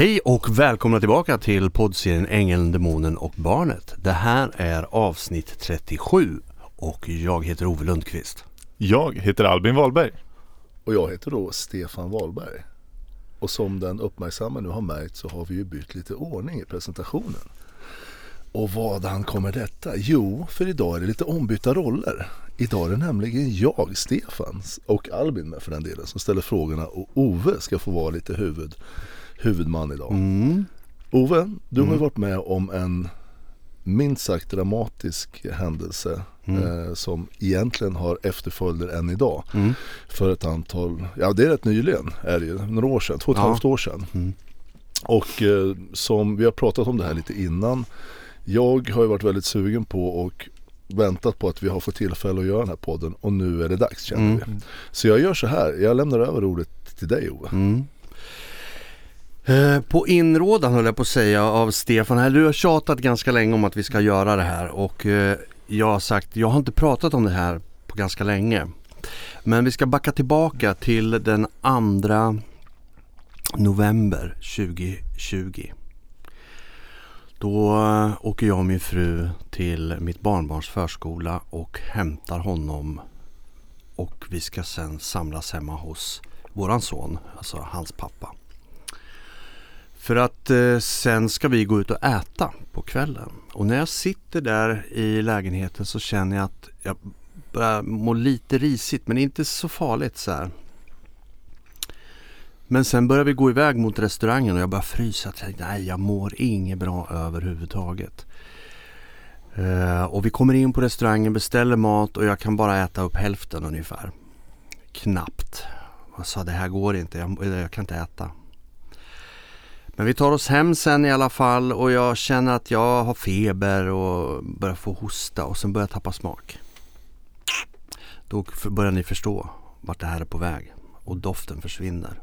Hej och välkomna tillbaka till poddserien Ängeln, Demonen och Barnet. Det här är avsnitt 37 och jag heter Ove Lundqvist. Jag heter Albin Wahlberg. Och jag heter då Stefan Wahlberg. Och som den uppmärksamma nu har märkt så har vi ju bytt lite ordning i presentationen. Och vadan kommer detta? Jo, för idag är det lite ombytta roller. Idag är det nämligen jag, Stefan, och Albin med för den delen, som ställer frågorna och Ove ska få vara lite huvud, huvudman idag. Mm. Ove, du har ju varit med om en minst sagt dramatisk händelse Mm. eh, som egentligen har efterföljder än idag. Mm. För ett antal, ja det är rätt nyligen, är det ju, några år sedan, två och ett Ja. halvt år sedan. Mm. Och eh, som vi har pratat om det här lite innan. Jag har ju varit väldigt sugen på och väntat på att vi har fått tillfälle att göra den här podden och nu är det dags känner Mm. vi. Så jag gör så här, jag lämnar över ordet till dig Ove. Eh, på inrådan höll jag på att säga av Stefan här. Du har tjatat ganska länge om att vi ska göra det här och eh, jag har sagt, jag har inte pratat om det här på ganska länge. Men vi ska backa tillbaka till den 2 november 2020. Då eh, åker jag och min fru till mitt barnbarns förskola och hämtar honom och vi ska sen samlas hemma hos våran son, alltså hans pappa. För att eh, sen ska vi gå ut och äta på kvällen. Och när jag sitter där i lägenheten så känner jag att jag börjar må lite risigt men inte så farligt så här. Men sen börjar vi gå iväg mot restaurangen och jag börjar frysa. Jag tänkte, nej, jag mår inget bra överhuvudtaget. Eh, och vi kommer in på restaurangen, beställer mat och jag kan bara äta upp hälften ungefär. Knappt. Jag sa det här går inte, jag, jag kan inte äta. Men vi tar oss hem sen i alla fall och jag känner att jag har feber och börjar få hosta och sen börjar jag tappa smak. Då börjar ni förstå vart det här är på väg och doften försvinner.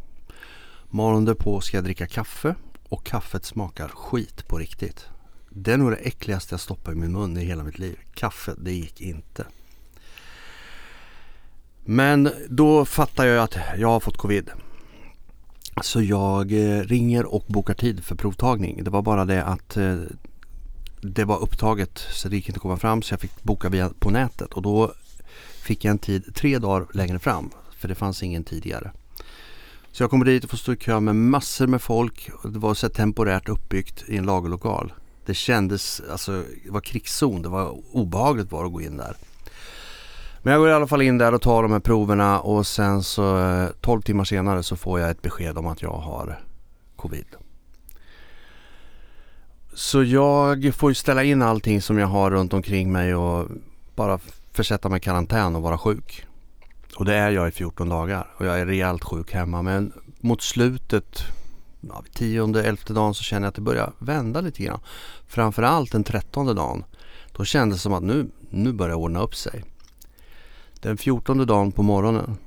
Morgonen därpå ska jag dricka kaffe och kaffet smakar skit på riktigt. Det är nog det äckligaste jag stoppat i min mun i hela mitt liv. Kaffe, det gick inte. Men då fattar jag att jag har fått covid. Så jag eh, ringer och bokar tid för provtagning. Det var bara det att eh, det var upptaget så det gick inte att komma fram så jag fick boka via på nätet och då fick jag en tid tre dagar längre fram för det fanns ingen tidigare. Så jag kommer dit och får stå i kö med massor med folk. Det var så temporärt uppbyggt i en lagerlokal. Det kändes, alltså det var krigszon. Det var obehagligt bara att gå in där. Men jag går i alla fall in där och tar de här proverna och sen så eh, 12 timmar senare så får jag ett besked om att jag har covid. Så jag får ju ställa in allting som jag har runt omkring mig och bara försätta mig i karantän och vara sjuk. Och det är jag i 14 dagar och jag är rejält sjuk hemma men mot slutet, ja, tionde, elfte dagen så känner jag att det börjar vända lite grann. Framförallt den trettonde dagen. Då kändes det som att nu, nu börjar det ordna upp sig. Den fjortonde dagen på morgonen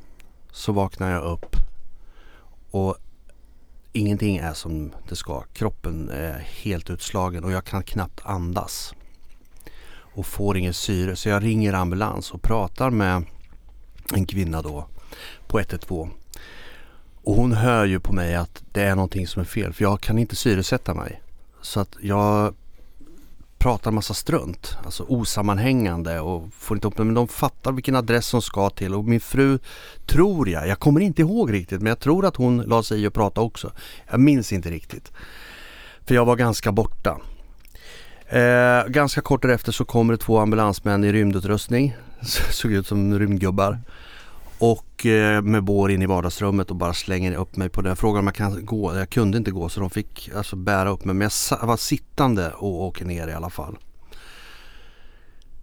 så vaknar jag upp och ingenting är som det ska. Kroppen är helt utslagen och jag kan knappt andas. Och får ingen syre så jag ringer ambulans och pratar med en kvinna då på 112. Och hon hör ju på mig att det är någonting som är fel för jag kan inte syresätta mig. Så att jag pratar massa strunt, alltså osammanhängande och får inte upp det. Men de fattar vilken adress hon ska till och min fru tror jag, jag kommer inte ihåg riktigt men jag tror att hon la sig i och pratade också. Jag minns inte riktigt. För jag var ganska borta. Eh, ganska kort därefter så kommer det två ambulansmän i rymdutrustning. Såg ut som rymdgubbar. Och eh, med bår in i vardagsrummet och bara slänger upp mig på den. Frågan frågade om jag kan gå. Jag kunde inte gå så de fick alltså bära upp mig. Men jag var sittande och åker ner i alla fall.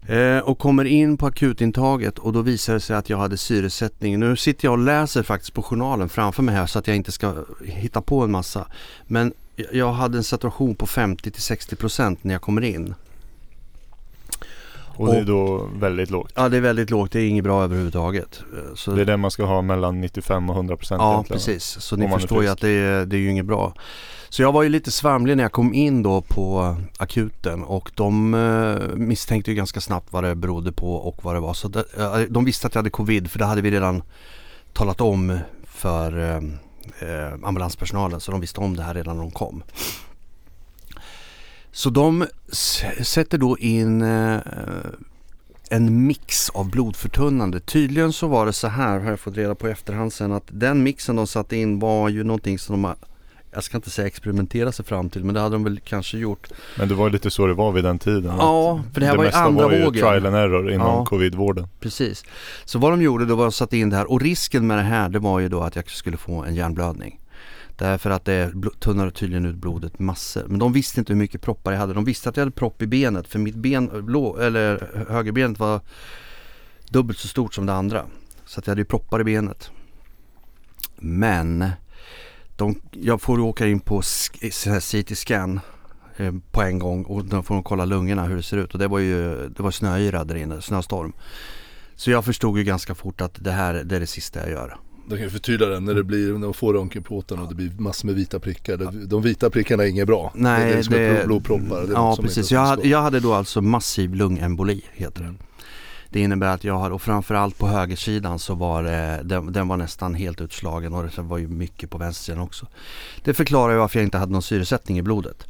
Eh, och kommer in på akutintaget och då visar det sig att jag hade syresättning. Nu sitter jag och läser faktiskt på journalen framför mig här så att jag inte ska hitta på en massa. Men jag- jag hade en saturation på 50-60% när jag kommer in. Och det är då väldigt lågt. Ja det är väldigt lågt, det är inget bra överhuvudtaget. Så, Det är det man ska ha mellan 95 och 100 procent ja precis, så ni förstår ju att det är, det är ju inget bra. Så jag var ju lite svamlig när jag kom in då på akuten och de eh, misstänkte ju ganska snabbt vad det berodde på och vad det var. Så det, eh, de visste att jag hade covid för det hade vi redan talat om för eh, ambulanspersonalen så de visste om det här redan när de kom. Så de sätter då in eh, en mix av blodförtunnande. Tydligen så var det så här, har jag fått reda på i efterhand sen, att den mixen de satte in var ju någonting som de jag ska inte säga experimentera sig fram till men det hade de väl kanske gjort. Men det var lite så det var vid den tiden. Ja, för det här var ju mesta andra var ju vågen. trial and error inom Ja. covidvården. Precis. Så vad de gjorde då var att de satte in det här och risken med det här det var ju då att jag skulle få en hjärnblödning. Därför att det tunnar tydligen ut blodet massor. Men de visste inte hur mycket proppar jag hade. De visste att jag hade propp i benet för mitt ben, blå, eller högerbenet var dubbelt så stort som det andra. Så att jag hade ju proppar i benet. Men de, jag får åka in på CT-scan eh, på en gång och då får de kolla lungorna hur det ser ut och det var ju det var snöyra där inne, snöstorm. Så jag förstod ju ganska fort att det här det är det sista jag gör. De kan förtydliga det när det blir, när de får röntgenplåten och det blir massor med vita prickar. De, vita prickarna är inget bra. Nej, det är som det- blodproppar. Det är Ja precis, jag hade, jag hade då alltså massiv lungemboli heter det. Mm. Det innebär att jag har, och framförallt på högersidan så var det, den, den var nästan helt utslagen och det var ju mycket på vänstersidan också. Det förklarar ju varför jag inte hade någon syresättning i blodet.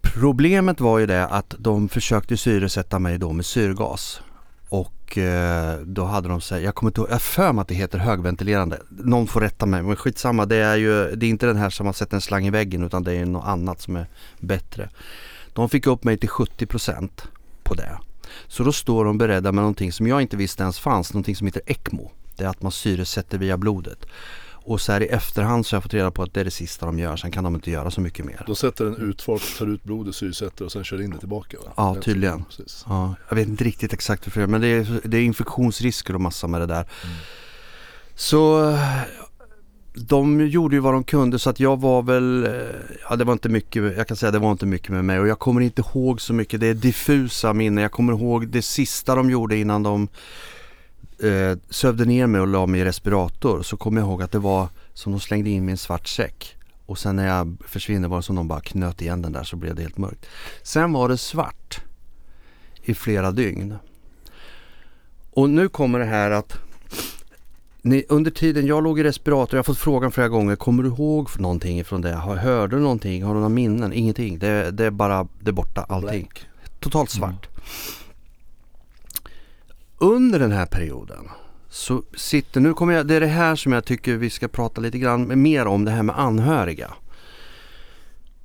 Problemet var ju det att de försökte syresätta mig då med syrgas. Och eh, då hade de sig, jag kommer inte ihåg, jag har för mig att det heter högventilerande. Någon får rätta mig men skitsamma det är ju, det är inte den här som har sett en slang i väggen utan det är något annat som är bättre. De fick upp mig till 70% på det. Så då står de beredda med någonting som jag inte visste ens fanns, någonting som heter ECMO. Det är att man syresätter via blodet. Och så här i efterhand så har jag fått reda på att det är det sista de gör, sen kan de inte göra så mycket mer. De sätter en utfart, tar ut blodet, syresätter och sen kör in det tillbaka va? Ja, tydligen. Ja, jag vet inte riktigt exakt varför men det är, det är infektionsrisker och massa med det där. Mm. Så de gjorde ju vad de kunde så att jag var väl, eh, ja det var inte mycket, jag kan säga det var inte mycket med mig och jag kommer inte ihåg så mycket, det är diffusa minnen. Jag kommer ihåg det sista de gjorde innan de eh, sövde ner mig och la mig i respirator så kommer jag ihåg att det var som de slängde in mig i en svart säck. Och sen när jag försvinner var det som de bara knöt igen den där så blev det helt mörkt. Sen var det svart i flera dygn. Och nu kommer det här att ni, under tiden jag låg i respirator, jag har fått frågan flera gånger, kommer du ihåg någonting från det? Har, hörde du någonting? Har du några minnen? Ingenting. Det, det är bara, det är borta allting. Blank. Totalt svart. Under den här perioden så sitter, nu kommer jag, det är det här som jag tycker vi ska prata lite grann mer om, det här med anhöriga.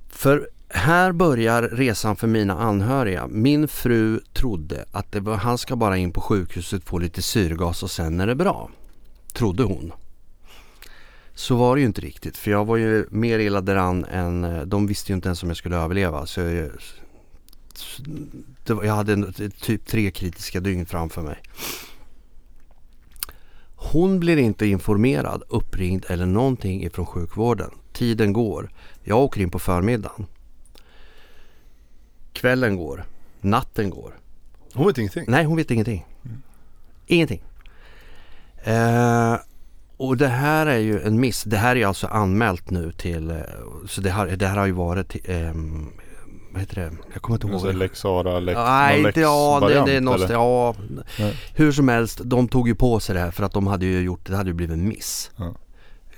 För här börjar resan för mina anhöriga. Min fru trodde att det var, han ska bara in på sjukhuset, få lite syrgas och sen är det bra. Trodde hon. Så var det ju inte riktigt för jag var ju mer illa däran än, de visste ju inte ens om jag skulle överleva. Så jag, det var, jag hade en, typ tre kritiska dygn framför mig. Hon blir inte informerad, uppringd eller någonting ifrån sjukvården. Tiden går. Jag åker in på förmiddagen. Kvällen går. Natten går. Hon vet ingenting. Nej, hon vet ingenting. Ingenting. Eh, och det här är ju en miss. Det här är alltså anmält nu till, eh, så det här, det här har ju varit ehm, vad heter det? Jag kommer inte ihåg. Alltså Lex Sara, Lex, Nej, inte ja, det, Lex-variant, det är något, ja. Nej. Hur som helst, de tog ju på sig det här för att de hade ju gjort, det hade ju blivit en miss. Ja.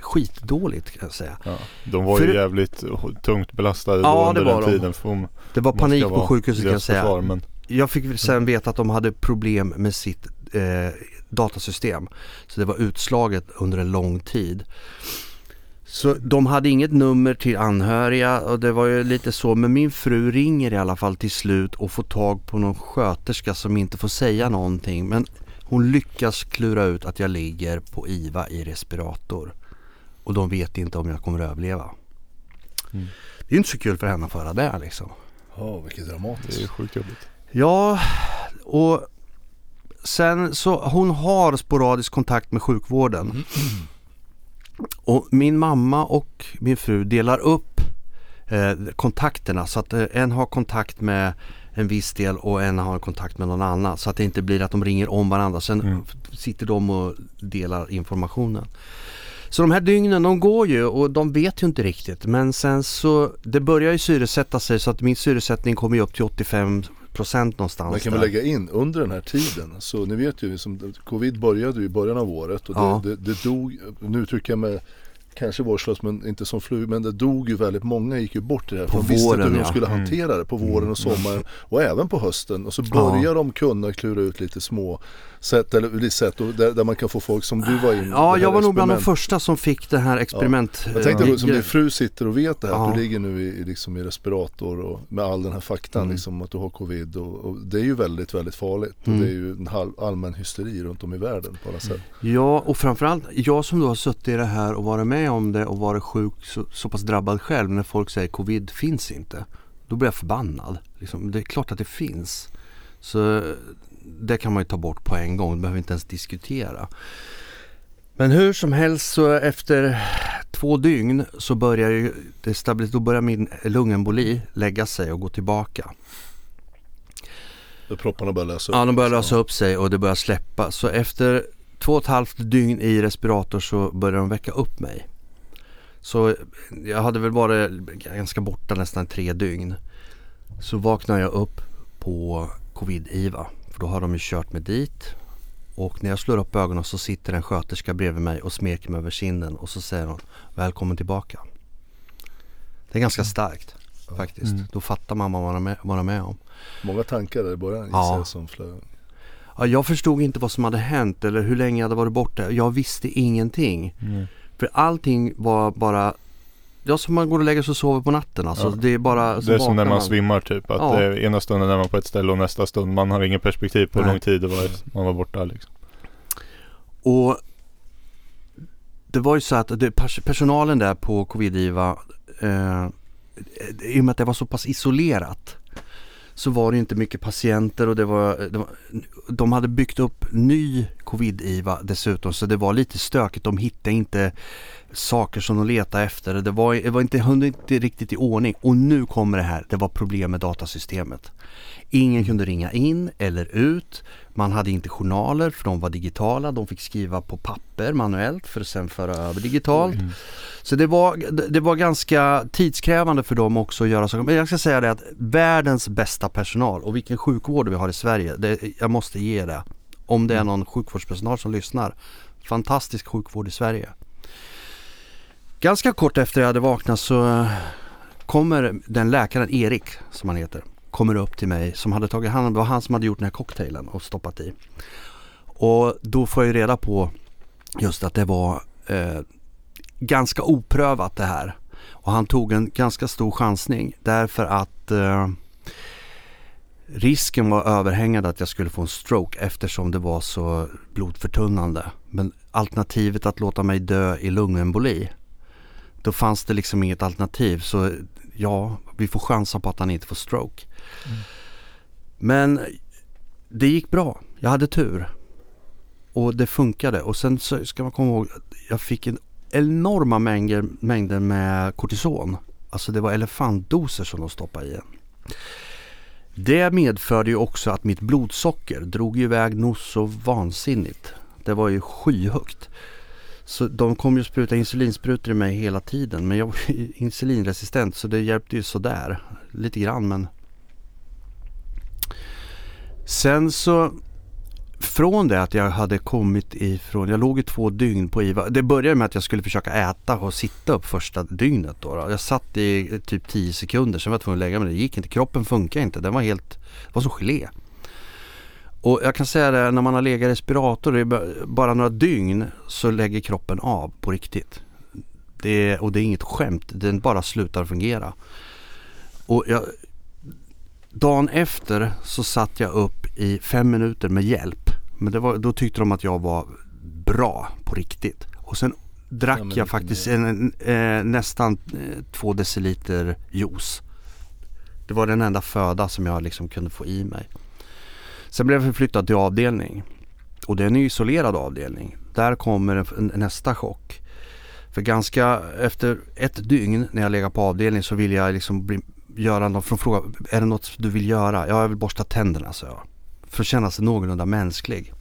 Skitdåligt kan jag säga. Ja, de var För- ju jävligt tungt belastade Ja, då under det var den de. tiden. För Det var panik på sjukhuset kan jag säga. försvar, men Jag fick sen veta att de hade problem med sitt eh, datasystem. Så det var utslaget under en lång tid. Så de hade inget nummer till anhöriga och det var ju lite så. Men min fru ringer i alla fall till slut och får tag på någon sköterska som inte får säga någonting. Men hon lyckas klura ut att jag ligger på IVA i respirator. Och de vet inte om jag kommer att överleva. Mm. Det är inte så kul för henne att föra det liksom. Ja, vilket det är dramatiskt. ju sjukt jobbigt. Ja, och sen så hon har sporadisk kontakt med sjukvården. Och min mamma och min fru delar upp eh, kontakterna så att eh, en har kontakt med en viss del och en har kontakt med någon annan. Så att det inte blir att de ringer om varandra. Sen Mm. sitter de och delar informationen. Så de här dygnen de går ju och de vet ju inte riktigt. Men sen så det börjar ju syresätta sig så att min syresättning kommer upp till 85 procent någonstans. Man kan där. väl lägga in under den här tiden, så ni vet ju, som covid började ju i början av året och det, Ja. det, det dog, nu uttrycker jag mig kanske vårdslöst men inte som flug, men det dog ju väldigt många gick ju bort i det här. På de visste inte våren, hur de ja. skulle Mm. hantera det på våren och sommaren och även på hösten. Och så börjar de kunna klura ut lite små sätt, eller sätt där, där man kan få folk som du var in. Ja, jag var nog bland de första som fick det här experiment. Jag tänkte eh, på, som din fru sitter och vet det här, Ja. du ligger nu i, i liksom i respirator och med all den här faktan Mm. liksom att du har covid och, och det är ju väldigt, väldigt farligt. Mm. Och det är ju en halv, allmän hysteri runt om i världen på alla sätt. Ja, och framförallt jag som då har suttit i det här och varit med om det och varit sjuk så, så pass drabbad själv när folk säger covid finns inte. Då blir jag förbannad. Liksom, det är klart att det finns. Så det kan man ju ta bort på en gång, det behöver inte ens diskutera. Men hur som helst så efter två dygn så börjar ju det stabilis- då börjar min lungemboli lägga sig och gå tillbaka. Då propparna börjar lösa upp. Ja, de börjar lösa upp sig och det börjar släppa. Så efter två och ett halvt dygn i respirator så började de väcka upp mig. Så jag hade väl varit ganska borta nästan tre dygn. Så vaknade jag upp på covid-IVA. För då har de ju kört mig dit. Och när jag slår upp ögonen så sitter en sköterska bredvid mig och smeker mig över kinden och så säger hon Välkommen tillbaka. Det är ganska starkt faktiskt. Mm. Då fattar man vad man är med, vad är med om. Många tankar där i början Ja. som flög. Ja, jag förstod inte vad som hade hänt eller hur länge jag hade varit borta. Jag visste ingenting. Mm. För allting var bara Ja som man går och lägger sig och sover på natten alltså. Ja. Det är bara Det är som när man svimmar typ. Att Ja. är ena stunden är man på ett ställe och nästa stund man har ingen perspektiv på hur Nej. lång tid det var man var borta liksom. Och det var ju så att det, pers- personalen där på covid-IVA eh, i och med att det var så pass isolerat så var det inte mycket patienter och det var, de, de hade byggt upp ny covid-IVA dessutom så det var lite stökigt. De hittade inte saker som de letade efter. Det var, det var inte, inte riktigt i ordning och nu kommer det här. Det var problem med datasystemet. Ingen kunde ringa in eller ut. Man hade inte journaler för de var digitala. De fick skriva på papper manuellt för att sen föra över digitalt. Mm. Så det var, det- var ganska tidskrävande för dem också att göra saker. Men jag ska säga det att världens bästa personal och vilken sjukvård vi har i Sverige. Det, jag måste ge det. Om det är någon sjukvårdspersonal som lyssnar. Fantastisk sjukvård i Sverige. Ganska kort efter jag hade vaknat så eh, kommer den läkaren, Erik som han heter, kommer upp till mig som hade tagit hand om, det var han som hade gjort den här cocktailen och stoppat i. Och då får jag ju reda på just att det var eh, ganska oprövat det här. Och han tog en ganska stor chansning därför att eh, risken var överhängande att jag skulle få en stroke eftersom det var så blodförtunnande. Men alternativet att låta mig dö i lungemboli, då fanns det liksom inget alternativ. Så ja, vi får chansa på att han inte får stroke. Men det gick bra. Jag hade tur. Och det funkade. Och sen så ska man komma ihåg, jag fick en enorma mängder, mängder med kortison. Alltså det var elefantdoser som de stoppade i en. Det medförde ju också att mitt blodsocker drog iväg nog så vansinnigt. Det var ju skyhögt. Så de kom ju spruta insulinsprutor i mig hela tiden. Men jag var ju insulinresistent så det hjälpte ju sådär. Lite grann men. Sen så från det att jag hade kommit ifrån, jag låg i två dygn på IVA. Det började med att jag skulle försöka äta och sitta upp första dygnet då. då. Jag satt i typ 10 sekunder, sen var jag tvungen att lägga mig. Det gick inte, kroppen funkar inte. Den var helt, det var som gelé. Och jag kan säga det, när man har legat i respirator i ba- bara några dygn så lägger kroppen av på riktigt. Det är, och det är inget skämt, den bara slutar fungera. Och jag, dagen efter så satt jag upp i fem minuter med hjälp. Men var, då tyckte de att jag var bra på riktigt. Och sen drack jag faktiskt en, eh, nästan eh, två deciliter juice. Det var den enda föda som jag liksom kunde få i mig. Sen blev jag förflyttad till avdelning. Och det är en isolerad avdelning. Där kommer nästa chock. För ganska efter ett dygn när jag legat på avdelning så vill jag liksom bli, göra något. Från fråga, är det något du vill göra? Ja, jag vill borsta tänderna så jag. För att känna sig någorlunda mänsklig.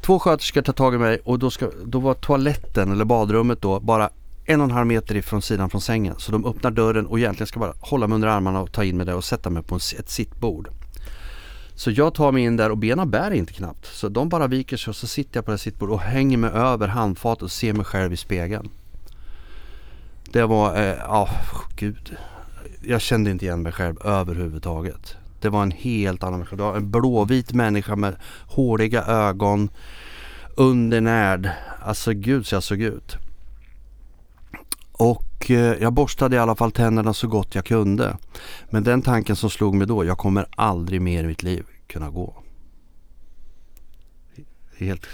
Två sköterskor tar tag i mig och då, ska, då var toaletten eller badrummet då bara en och en halv meter ifrån sidan från sängen. Så de öppnar dörren och egentligen ska bara hålla mig under armarna och ta in mig där och sätta mig på ett sittbord. Så jag tar mig in där och benen bär inte knappt. Så de bara viker sig och så sitter jag på det här sittbordet och hänger mig över handfatet och ser mig själv i spegeln. Det var, eh, ja eh, oh, gud. Jag kände inte igen mig själv överhuvudtaget. Det var en helt annan människa. Det var en blåvit människa med håriga ögon. Undernärd. Alltså gud så jag såg ut. Och eh, jag borstade i alla fall tänderna så gott jag kunde. Men den tanken som slog mig då, jag kommer aldrig mer i mitt liv kunna gå. Helt,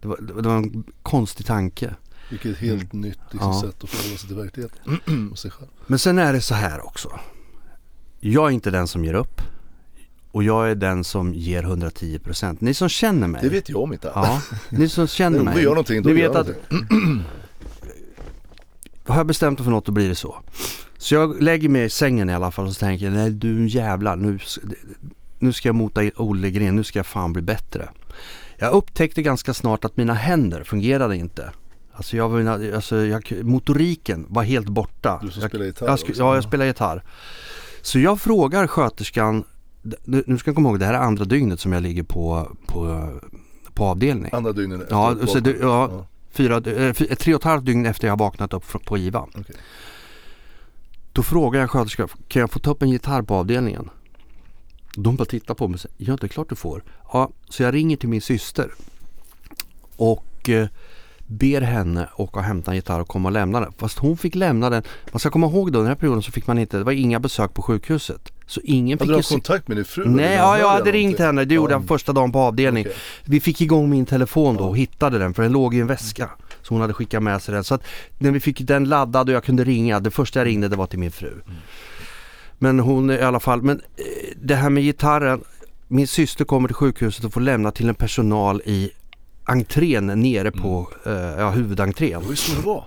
det, var, det var en konstig tanke. Vilket helt mm. nytt liksom, ja. sätt att förhålla sig till verkligheten och sig själv. Men sen är det så här också. Jag är inte den som ger upp. Och jag är den som ger 110%. Ni som känner mig. Det vet jag om inte. Ja, ni som känner mig. Om vi gör någonting, då ni vet att har jag bestämt mig för något då blir det så. Så jag lägger mig i sängen i alla fall och så tänker jag, nej du jävlar nu, nu ska jag mota Olle Gren, nu ska jag fan bli bättre. Jag upptäckte ganska snart att mina händer fungerade inte. Alltså, jag var, alltså jag, motoriken var helt borta. Du som spelar gitarr jag, jag, Ja, jag spelar gitarr. Så jag frågar sköterskan, nu ska jag komma ihåg det här är andra dygnet som jag ligger på, på, på avdelning. Andra dygnet? Ja, så, ja, ja, fyra, äh, tre och ett halvt dygn efter jag vaknat upp på IVA. Okay. Då frågar jag sköterskan, kan jag få ta upp en gitarr på avdelningen? De bara tittar på mig och säger, ja det är klart du får. Ja, så jag ringer till min syster. Och eh, ber henne åka och hämta en gitarr och komma och lämna den. Fast hon fick lämna den. Man ska komma ihåg då den här perioden så fick man inte, det var inga besök på sjukhuset. Så ingen hade fick du haft kontakt med din fru? Nej, ja, jag hade ringt henne. Det gjorde jag första dagen på avdelning. Okay. Vi fick igång min telefon då och hittade den för den låg i en väska. Så hon hade skickat med sig den. Så att när vi fick den laddad och jag kunde ringa, det första jag ringde det var till min fru. Mm. Men hon i alla fall, men eh, det här med gitarren. Min syster kommer till sjukhuset och får lämna till en personal i entrén nere på mm. uh, ja, huvudentrén. Det var ju så det var.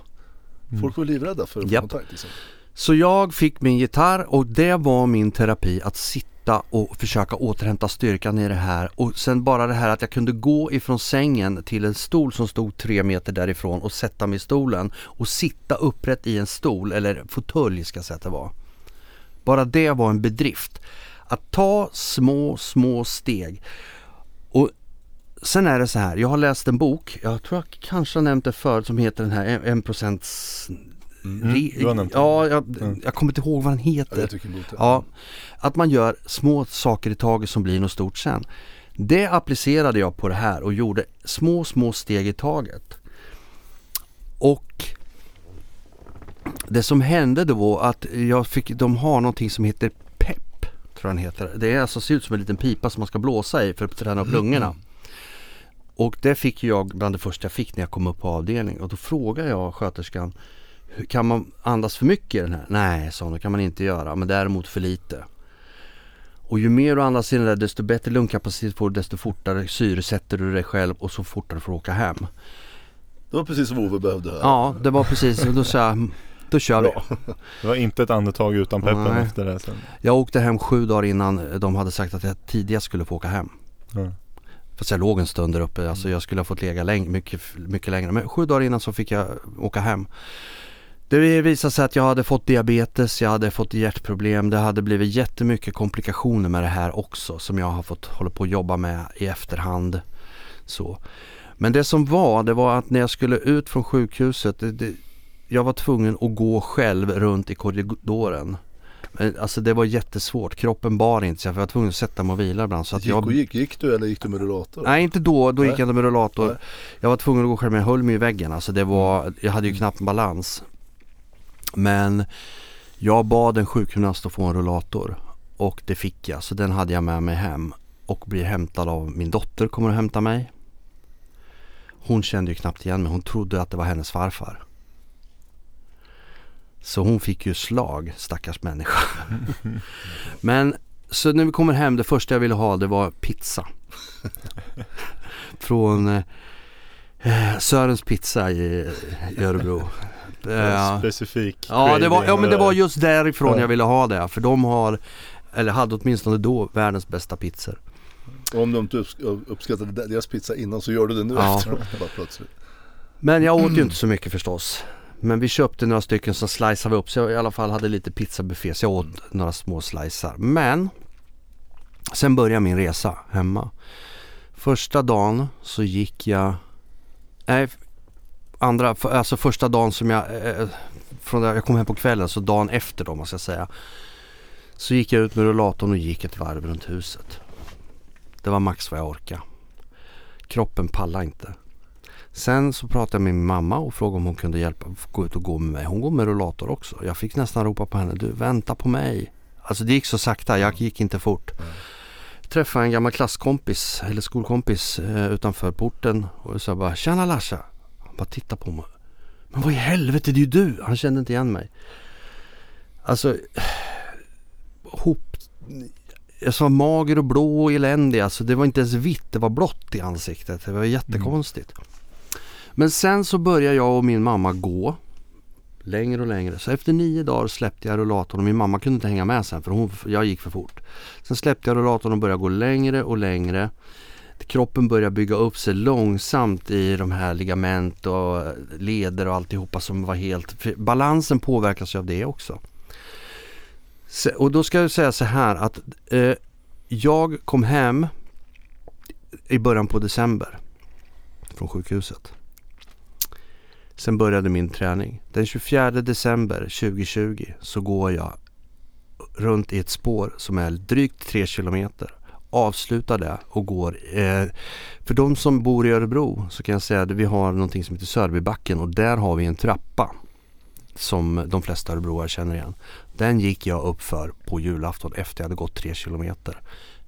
Folk var livrädda för att få kontakt. Liksom. Så jag fick min gitarr och det var min terapi att sitta och försöka återhämta styrkan i det här. Och sen bara det här att jag kunde gå ifrån sängen till en stol som stod tre meter därifrån och sätta mig i stolen och sitta upprätt i en stol eller fåtölj ska jag säga att det var. Bara det var en bedrift. Att ta små, små steg. Och sen är det så här, jag har läst en bok, jag tror jag kanske har nämnt det förut, som heter den här 1% Mm, mm ja, jag, mm. jag kommer inte ihåg vad den heter. Ja, ja, att man gör små saker i taget som blir något stort sen. Det applicerade jag på det här och gjorde små, små steg i taget. Och det som hände då var att jag fick, de har någonting som heter PEP, tror jag den heter. Det är alltså, ser ut som en liten pipa som man ska blåsa i för att träna upp mm. lungorna. Och det fick jag bland det första jag fick när jag kom upp på avdelning och då frågade jag sköterskan kan man andas för mycket i den här? Nej, sa hon, det kan man inte göra, men däremot för lite. Och ju mer du andas i den där desto bättre lungkapacitet får du desto fortare syresätter du dig själv och så fortare får du åka hem. Det var precis som Ove behövde höra. Ja, det var precis. Och då sa jag, då kör vi. Det var inte ett andetag utan peppen Nej. efter det sen. Jag åkte hem sju dagar innan de hade sagt att jag tidigast skulle få åka hem. Mm. Fast jag låg en stund där uppe, alltså jag skulle ha fått lägga läng- mycket, mycket längre. Men sju dagar innan så fick jag åka hem. Det visade sig att jag hade fått diabetes, jag hade fått hjärtproblem, det hade blivit jättemycket komplikationer med det här också som jag har fått hålla på att jobba med i efterhand. Så. Men det som var, det var att när jag skulle ut från sjukhuset, det, det, jag var tvungen att gå själv runt i korridoren. Men, alltså det var jättesvårt, kroppen bar inte för jag var tvungen att sätta mig och vila ibland. Så att gick jag... gick, gick du eller gick du med rullator? Nej inte då, då Nej. gick jag inte med rullator. Nej. Jag var tvungen att gå själv men jag höll mig i väggen. Alltså det var, jag hade ju knappt balans. Men jag bad en sjukgymnast att få en rullator och det fick jag. Så den hade jag med mig hem och blir hämtad av min dotter kommer och hämta mig. Hon kände ju knappt igen mig. Hon trodde att det var hennes farfar. Så hon fick ju slag, stackars människa. Men så när vi kommer hem, det första jag ville ha det var pizza. Från eh, eh, Sörens pizza i, i Örebro. Ja. Specifik ja, det var, ja men det var just därifrån ja. jag ville ha det. För de har, eller hade åtminstone då, världens bästa pizzor. Om de inte uppskattade deras pizza innan så gör du det nu ja. efteråt. Bara plötsligt. Men jag åt ju inte så mycket förstås. Men vi köpte några stycken så sliceade vi upp så jag i alla fall hade lite pizzabuffé så jag åt mm. några små slicer. Men sen började min resa hemma. Första dagen så gick jag, nej andra, alltså första dagen som jag, eh, eh, från där jag kom hem på kvällen, så dagen efter då man jag säga. Så gick jag ut med rullatorn och gick ett varv runt huset. Det var max vad jag orkade. Kroppen pallade inte. Sen så pratade jag med min mamma och frågade om hon kunde hjälpa gå ut och gå med mig. Hon går med rullator också. Jag fick nästan ropa på henne. Du vänta på mig. Alltså det gick så sakta. Jag gick inte fort. Jag Träffade en gammal klasskompis eller skolkompis eh, utanför porten och sa bara Tjena Larsa. Han bara tittade på mig. Men vad i helvete det är ju du. Han kände inte igen mig. Alltså hop jag sa mager och blå och eländig. Alltså det var inte ens vitt, det var blått i ansiktet. Det var jättekonstigt. Men sen så började jag och min mamma gå längre och längre. Så efter nio dagar släppte jag rullatorn och min mamma kunde inte hänga med sen för hon, jag gick för fort. Sen släppte jag rullatorn och började gå längre och längre. Kroppen börjar bygga upp sig långsamt i de här ligament och leder och alltihopa som var helt... Balansen påverkas ju av det också. Så, och då ska jag säga så här att eh, jag kom hem i början på december från sjukhuset. Sen började min träning. Den 24 december 2020 så går jag runt i ett spår som är drygt 3 kilometer. Avslutar det och går. Eh, för de som bor i Örebro så kan jag säga att vi har någonting som heter Sörbybacken och där har vi en trappa som de flesta örebroare känner igen. Den gick jag upp för på julafton efter jag hade gått 3 kilometer.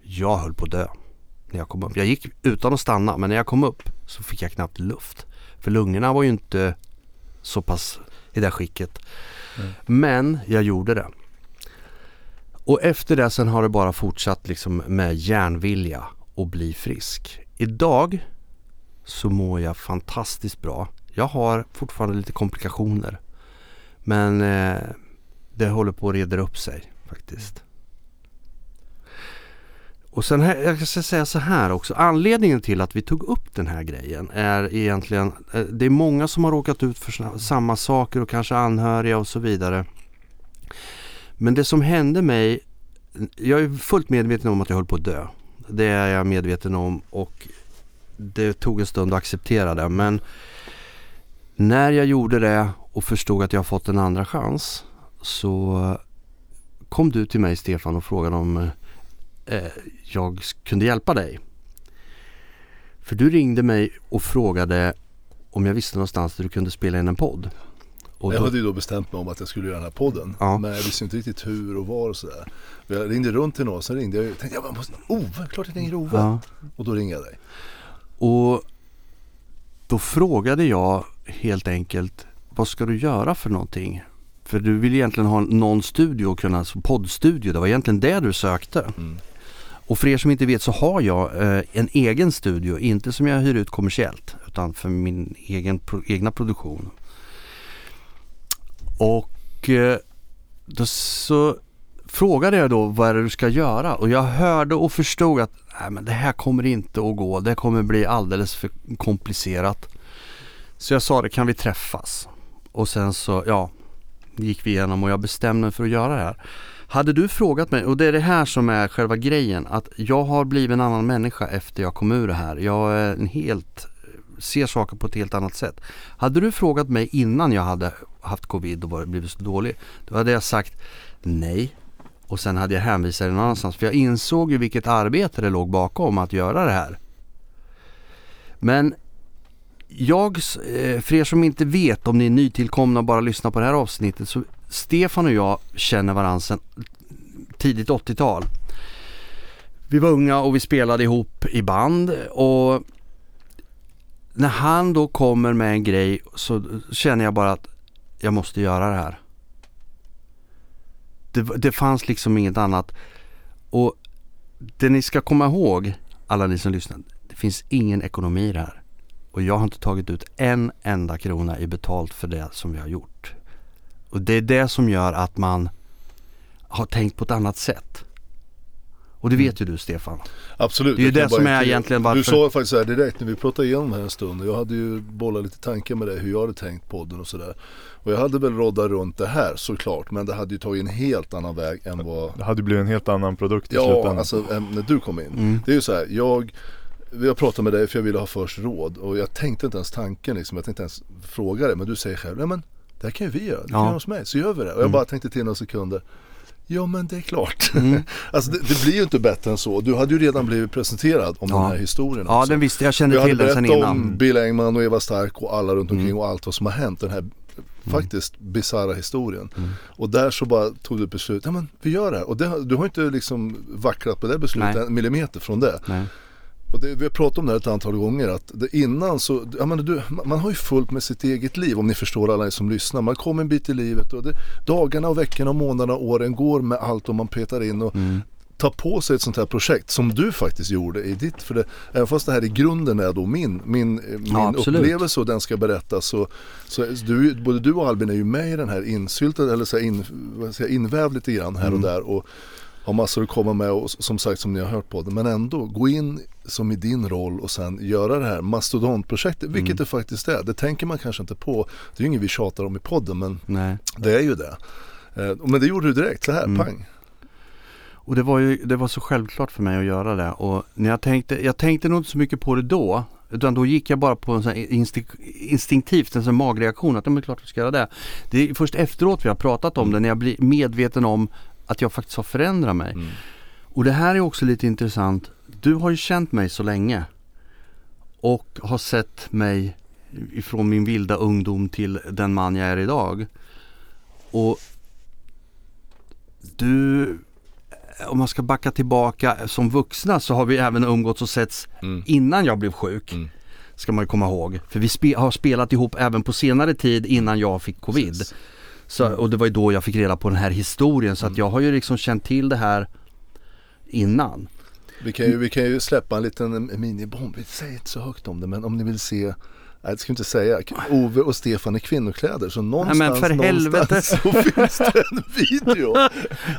Jag höll på att dö när jag kom upp. Jag gick utan att stanna men när jag kom upp så fick jag knappt luft. För lungorna var ju inte så pass i det skicket. Mm. Men jag gjorde det. Och efter det sen har det bara fortsatt liksom med järnvilja och bli frisk. Idag så mår jag fantastiskt bra. Jag har fortfarande lite komplikationer. Men eh, det håller på att reda upp sig faktiskt. Och sen, här, jag ska säga så här också. Anledningen till att vi tog upp den här grejen är egentligen, eh, det är många som har råkat ut för samma saker och kanske anhöriga och så vidare. Men det som hände mig, jag är fullt medveten om att jag höll på att dö. Det är jag medveten om och det tog en stund att acceptera det. Men när jag gjorde det och förstod att jag fått en andra chans så kom du till mig Stefan och frågade om eh, jag kunde hjälpa dig. För du ringde mig och frågade om jag visste någonstans där du kunde spela in en podd. Och jag då, hade ju då bestämt mig om att jag skulle göra den här podden. Ja. Men jag visste inte riktigt hur och var och sådär. Och Jag ringde runt till någon, sen ringde jag tänkte jag måste, Ove, klart jag ringer Ove. ja, Och då ringde jag dig. och då frågade jag helt enkelt vad ska du göra för någonting? För du vill egentligen ha någon studio och kunna, alltså poddstudio, det var egentligen det du sökte. Mm. Och för er som inte vet så har jag eh, en egen studio, inte som jag hyr ut kommersiellt utan för min egen pro- egna produktion. Och eh, då så frågade jag då vad är det du ska göra och jag hörde och förstod att nej, men det här kommer inte att gå, det kommer bli alldeles för komplicerat. Så jag sa det, kan vi träffas? Och sen så, ja, gick vi igenom och jag bestämde mig för att göra det här. Hade du frågat mig, och det är det här som är själva grejen, att jag har blivit en annan människa efter jag kom ur det här. Jag är en helt, ser saker på ett helt annat sätt. Hade du frågat mig innan jag hade haft covid och blivit så dålig, då hade jag sagt nej. Och sen hade jag hänvisat dig någon annanstans. För jag insåg ju vilket arbete det låg bakom att göra det här. Men jag, eh, för er som inte vet om ni är nytillkomna och bara lyssnar på det här avsnittet så Stefan och jag känner varandra sedan tidigt 80-tal. Vi var unga och vi spelade ihop i band och när han då kommer med en grej så känner jag bara att jag måste göra det här. Det, det fanns liksom inget annat. Och det ni ska komma ihåg, alla ni som lyssnar, det finns ingen ekonomi i det här. Och jag har inte tagit ut en enda krona i betalt för det som vi har gjort. Och det är det som gör att man har tänkt på ett annat sätt. Och det vet ju du Stefan. Absolut. Det är ju det som är inte- egentligen varför- Du sa faktiskt så här direkt när vi pratade igenom här en stund. Jag hade ju bollat lite tankar med det hur jag hade tänkt podden och sådär. Och jag hade väl roddat runt det här såklart. Men det hade ju tagit en helt annan väg än vad Det hade blivit en helt annan produkt i Ja, slutändan. alltså än när du kom in. Mm. Det är ju så här, jag jag pratade med dig för jag ville ha först råd och jag tänkte inte ens tanken liksom, jag tänkte inte ens fråga dig men du säger själv, nej men Det här kan ju vi göra, det kan Ja. göra hos mig, så gör vi det. Och jag Mm. bara tänkte till några sekunder, ja men det är klart. Mm. alltså det, det blir ju inte bättre än så. Du hade ju redan blivit presenterad om Ja. den här historien Ja också. den visste jag kände hade till den sen innan. om Bill Engman och Eva Stark och alla runt omkring Mm. och allt vad som har hänt. Den här faktiskt bisarra historien. Mm. Och där så bara tog du ett beslut, ja men vi gör det här. Och det, du har inte liksom vacklat på det beslutet Nej. en millimeter från det. Nej. Och det, vi har pratat om det här ett antal gånger att det, innan så, ja men du, man har ju fullt med sitt eget liv om ni förstår alla som lyssnar. Man kommer en bit i livet och det, dagarna och veckorna och månaderna och åren går med allt och man petar in och Mm. tar på sig ett sånt här projekt som du faktiskt gjorde i ditt, för det, även fast det här i grunden är då min, min, eh, min absolut. upplevelse och den ska berättas så, så du, både du och Albin är ju med i den här insyltade, eller så här in, vad säga, invävd lite grann här och där och har massor att komma med och som sagt som ni har hört på det. Men ändå gå in som i din roll och sen göra det här mastodontprojektet, vilket det faktiskt är. Det tänker man kanske inte på. Det är ju inget vi tjatar om i podden men Nej. det är ju det. Eh, Men det gjorde du direkt, så här, Mm. pang. Och det var ju det var så självklart för mig att göra det. Och när jag tänkte, jag tänkte nog inte så mycket på det då. Utan då gick jag bara på en sån här instinkt, instinktivt, en sån magreaktion att ja, men klart vi ska göra det. Det är först efteråt vi har pratat om det, när jag blir medveten om att jag faktiskt har förändrat mig. Mm. Och det här är också lite intressant. Du har ju känt mig så länge. Och har sett mig ifrån min vilda ungdom till den man jag är idag. Och du, om man ska backa tillbaka som vuxna så har vi även umgåtts och setts Mm. innan jag blev sjuk. Mm. Ska man ju komma ihåg. För vi spe, har spelat ihop även på senare tid innan jag fick covid. Precis. Så, och det var ju då jag fick reda på den här historien så att jag har ju liksom känt till det här innan. Vi kan, ju, vi kan ju släppa en liten minibomb, vi säger inte så högt om det men om ni vill se Nej det jag inte säga. Ove och Stefan i kvinnokläder. Så någonstans, helvete. någonstans så finns det en video.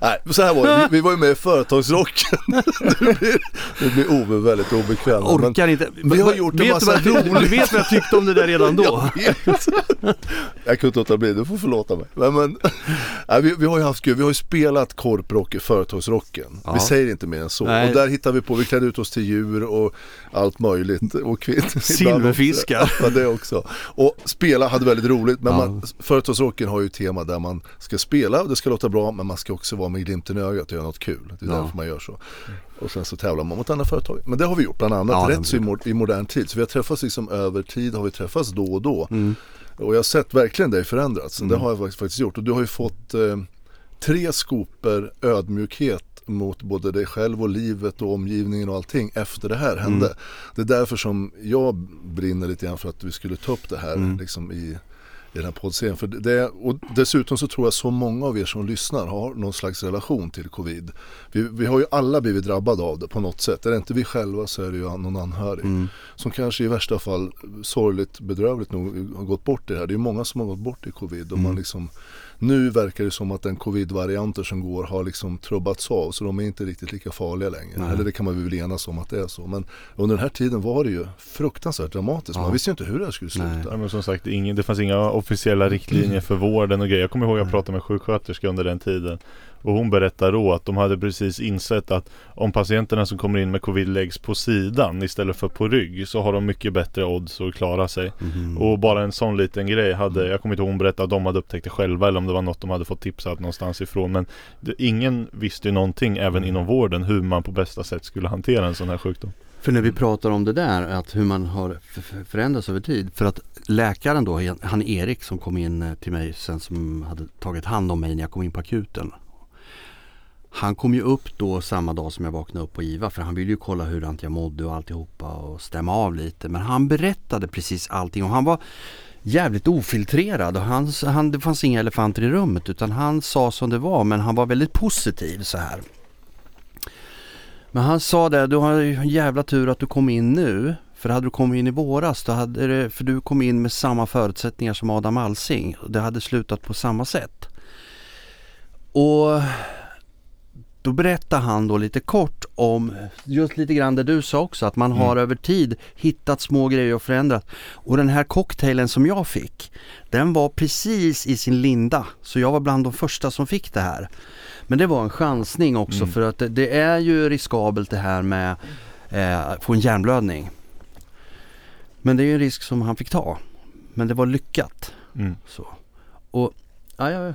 Nej, så här var det. Vi, vi var ju med i Företagsrocken. Nu blir, blir Ove väldigt obekväm. Jag men- orkar inte. vi har gjort en massa vad, du, vet vad jag tyckte om det där redan då? Jag. Jag kunde inte låta bli, du får förlåta mig. Men, men, nej, vi, vi har ju haft kul, vi har ju spelat korprock i Företagsrocken. Ja. Vi säger inte mer än så. Nej. Och där hittar vi på, vi klädde ut oss till djur och allt möjligt. Och. Silverfiskar. Det också. Och spela hade väldigt roligt. Men man, Företagsrocken har ju tema där man ska spela och det ska låta bra men man ska också vara med glimten i ögat och göra något kul. Det är därför man gör så. Och sen så tävlar man mot andra företag. Men det har vi gjort bland annat, Ja, rätt så i, mo- i modern tid. Så vi har träffats liksom över tid, har vi träffats då och då. Mm. Och jag har sett verkligen dig förändras. Det har jag faktiskt- gjort. Och du har ju fått eh, tre skoper ödmjukhet mot både dig själv och livet och omgivningen och allting efter det här hände. Mm. Det är därför som jag brinner lite grann för att vi skulle ta upp det här Mm. liksom i, i den här poddserien. För det, och dessutom så tror jag så många av er som lyssnar har någon slags relation till covid. Vi, vi har ju alla blivit drabbade av det på något sätt. Är det inte vi själva så är det ju någon anhörig Mm. som kanske i värsta fall sorgligt bedrövligt nog har gått bort i det här. Det är många som har gått bort i covid och Mm. man liksom nu verkar det som att den covid-varianter som går har liksom trubbats av så de är inte riktigt lika farliga längre. Nej. Eller det kan man väl enas om att det är så. Men under den här tiden var det ju fruktansvärt dramatiskt. Man Ja. visste ju inte hur det här skulle sluta. Nej. Ja, men som sagt, ingen, det fanns inga officiella riktlinjer för vården och grejer. Jag kommer ihåg att jag pratade med sjuksköterska under den tiden. Och hon berättade då att de hade precis insett att om patienterna som kommer in med covid läggs på sidan istället för på rygg så har de mycket bättre odds att klara sig. Mhm. Och bara en sån liten grej hade, jag kommer inte ihåg hon berättade att de hade upptäckt det själva eller om det var något de hade fått tipsat någonstans ifrån. Men det, ingen visste ju någonting även inom vården hur man på bästa sätt skulle hantera en sån här sjukdom. För när vi pratar om det där, att hur man har förändrats över tid. För att läkaren då, han Erik som kom in till mig sen som hade tagit hand om mig när jag kom in på akuten. Han kom ju upp då samma dag som jag vaknade upp på IVA för han ville ju kolla hur jag mådde och alltihopa och stämma av lite. Men han berättade precis allting och han var jävligt ofiltrerad och han, han, det fanns inga elefanter i rummet utan han sa som det var men han var väldigt positiv så här. Men han sa det, du har ju en jävla tur att du kom in nu. För hade du kommit in i våras, då hade det, för du kom in med samma förutsättningar som Adam Alsing. och Det hade slutat på samma sätt. Och då berättar han då lite kort om just lite grann det du sa också, att man har över tid hittat små grejer och förändrat. Och den här cocktailen som jag fick, den var precis i sin linda. Så jag var bland de första som fick det här. Men det var en chansning också Mm. för att det, det är ju riskabelt det här med eh, få en hjärnblödning. Men det är ju en risk som han fick ta. Men det var lyckat. Mm. Så. Och, ja, ja.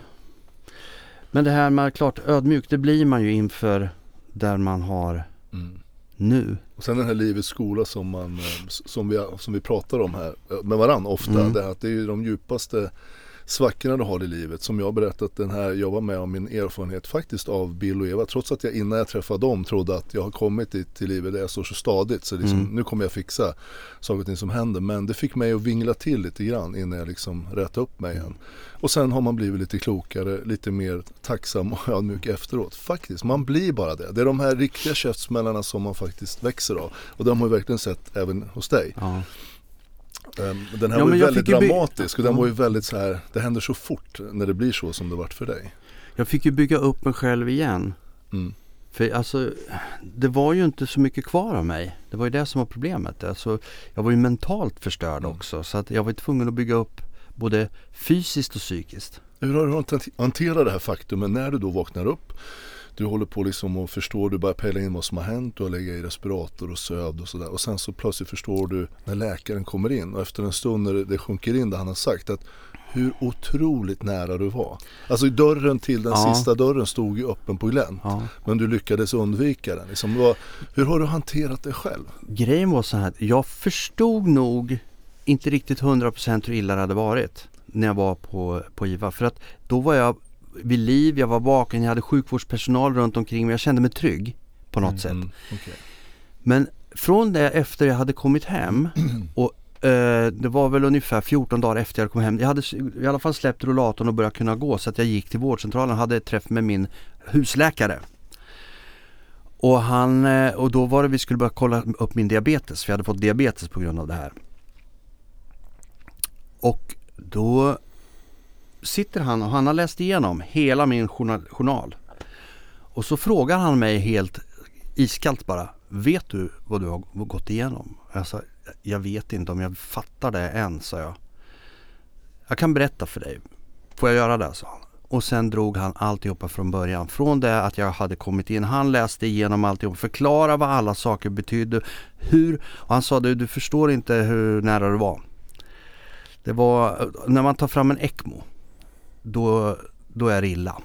Men det här med klart ödmjuk, det blir man ju inför där man har Mm. nu. Och sen den här livets skola som, man, eh, som, vi, som vi pratar om här eh, med varandra ofta. Mm. Det, att det är ju de djupaste svackorna du har i livet. Som jag berättat den här, jag var med om min erfarenhet faktiskt av Bill och Eva. Trots att jag innan jag träffade dem trodde att jag har kommit till, till livet där jag står så stadigt. Så liksom, Mm. nu kommer jag fixa saker och ting som händer. Men det fick mig att vingla till lite grann innan jag liksom rätade upp mig igen. Och sen har man blivit lite klokare, lite mer tacksam och ödmjuk efteråt. Faktiskt, man blir bara det. Det är de här riktiga käftsmällarna som man faktiskt växer av. Och de har vi verkligen sett även hos dig. Ja. Ehm, Den här Ja, var ju väldigt dramatisk och den var ju väldigt så här, det händer så fort när det blir så som det vart för dig. Jag fick ju bygga upp mig själv igen. Mm. För alltså, det var ju inte så mycket kvar av mig. Det var ju det som var problemet. Alltså, jag var ju mentalt förstörd Mm. också. Så att jag var ju tvungen att bygga upp både fysiskt och psykiskt. Hur har du hant- hanterat det här faktumet när du då vaknar upp? Du håller på liksom och förstår, du börjar pejla in vad som har hänt, du har legat i respirator och sövd och sådär. Och sen så plötsligt förstår du när läkaren kommer in och efter en stund när det- sjunker in det han har sagt att hur otroligt nära du var. Alltså dörren till den Ja. sista dörren stod ju öppen på glänt. Ja. Men du lyckades undvika den. Liksom, vad, hur har du hanterat det själv? Grejen var så här, jag förstod nog inte riktigt 100% hur illa det hade varit när jag var på, på IVA. För att då var jag vid liv, jag var vaken, jag hade sjukvårdspersonal runt omkring mig. Jag kände mig trygg på något sätt. Mm, okej. Men från det efter jag hade kommit hem och eh, det var väl ungefär 14 dagar efter jag kom hem. Jag hade i alla fall släppt rullatorn och börjat kunna gå så att jag gick till vårdcentralen och hade träff med min husläkare. Och, han, eh, och då var det vi skulle börja kolla upp min diabetes för jag hade fått diabetes på grund av det här. Och då sitter han och han har läst igenom hela min journal. Och så frågar han mig helt iskallt bara. Vet du vad du har gått igenom? Jag sa, jag vet inte om jag fattar det än, sa jag. Jag kan berätta för dig. Får jag göra det? sa han. Och sen drog han alltihopa från början. Från det att jag hade kommit in. Han läste igenom alltihop. Förklara vad alla saker betydde. Hur. Och han sa, du, du förstår inte hur nära du var. Det var, eh, när man tar fram en ECMO. Då, då är det illa.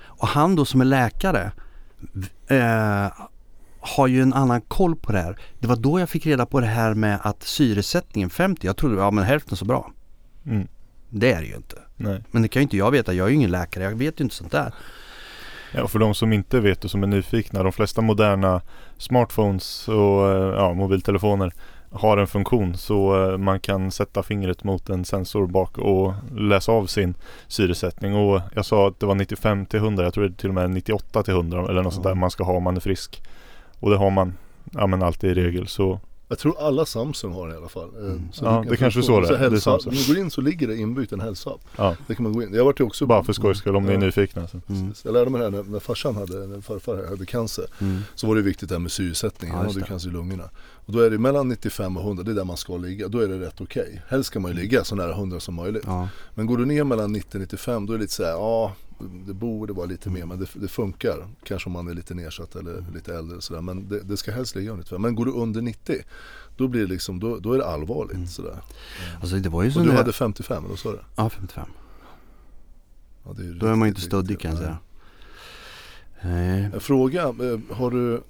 Och han då som är läkare eh, har ju en annan koll på det här. Det var då jag fick reda på det här med att syresättningen 50, jag trodde ja men hälften så bra. Mm. Det är det ju inte. Nej. Men det kan ju inte jag veta, jag är ju ingen läkare, jag vet ju inte sånt där. Ja, och för de som inte vet och som är nyfikna, de flesta moderna smartphones och eh, ja, mobiltelefoner har en funktion så eh, man kan sätta fingret mot en sensor bak och läsa av sin syresättning. Och jag sa att det var 95 till 100, jag tror det är till och med 98 till 100 eller något sånt där man ska ha om man är frisk. Och det har man ja, men alltid i regel. Så Jag tror alla Samsung har det i alla fall. Eh, Mm. så Ja, det kanske är så det är. Om du går in så ligger det inbyggt en hälsoapp. ja, Det kan man gå in. Jag vart ju också bara för skojs skull om ni är Ja. nyfikna. Så. Mm. Jag lärde mig det här när, när farsan hade, när farfar hade cancer. Mm. Så var det viktigt det här med syresättning. Ja, Han just hade ju cancer i lungorna. Och då är det mellan 95 och 100, det är där man ska ligga. Då är det rätt okej. Helst ska man ju ligga så nära 100 som möjligt. Ja. Men går du ner mellan 90 och 95 då är det lite så här, ja det borde vara lite mer men det, det funkar. Kanske om man är lite nedsatt eller lite äldre och sådär. Men det, det ska helst ligga under 95. Men går du under 90 då blir det liksom, då, då är det allvarligt Mm. sådär. Alltså det var ju Och du hade 55, då sa du? Ja, 55. Ja, det är Då är man ju inte stöddig kan jag ja. säga. Nej. Fråga, eh, har du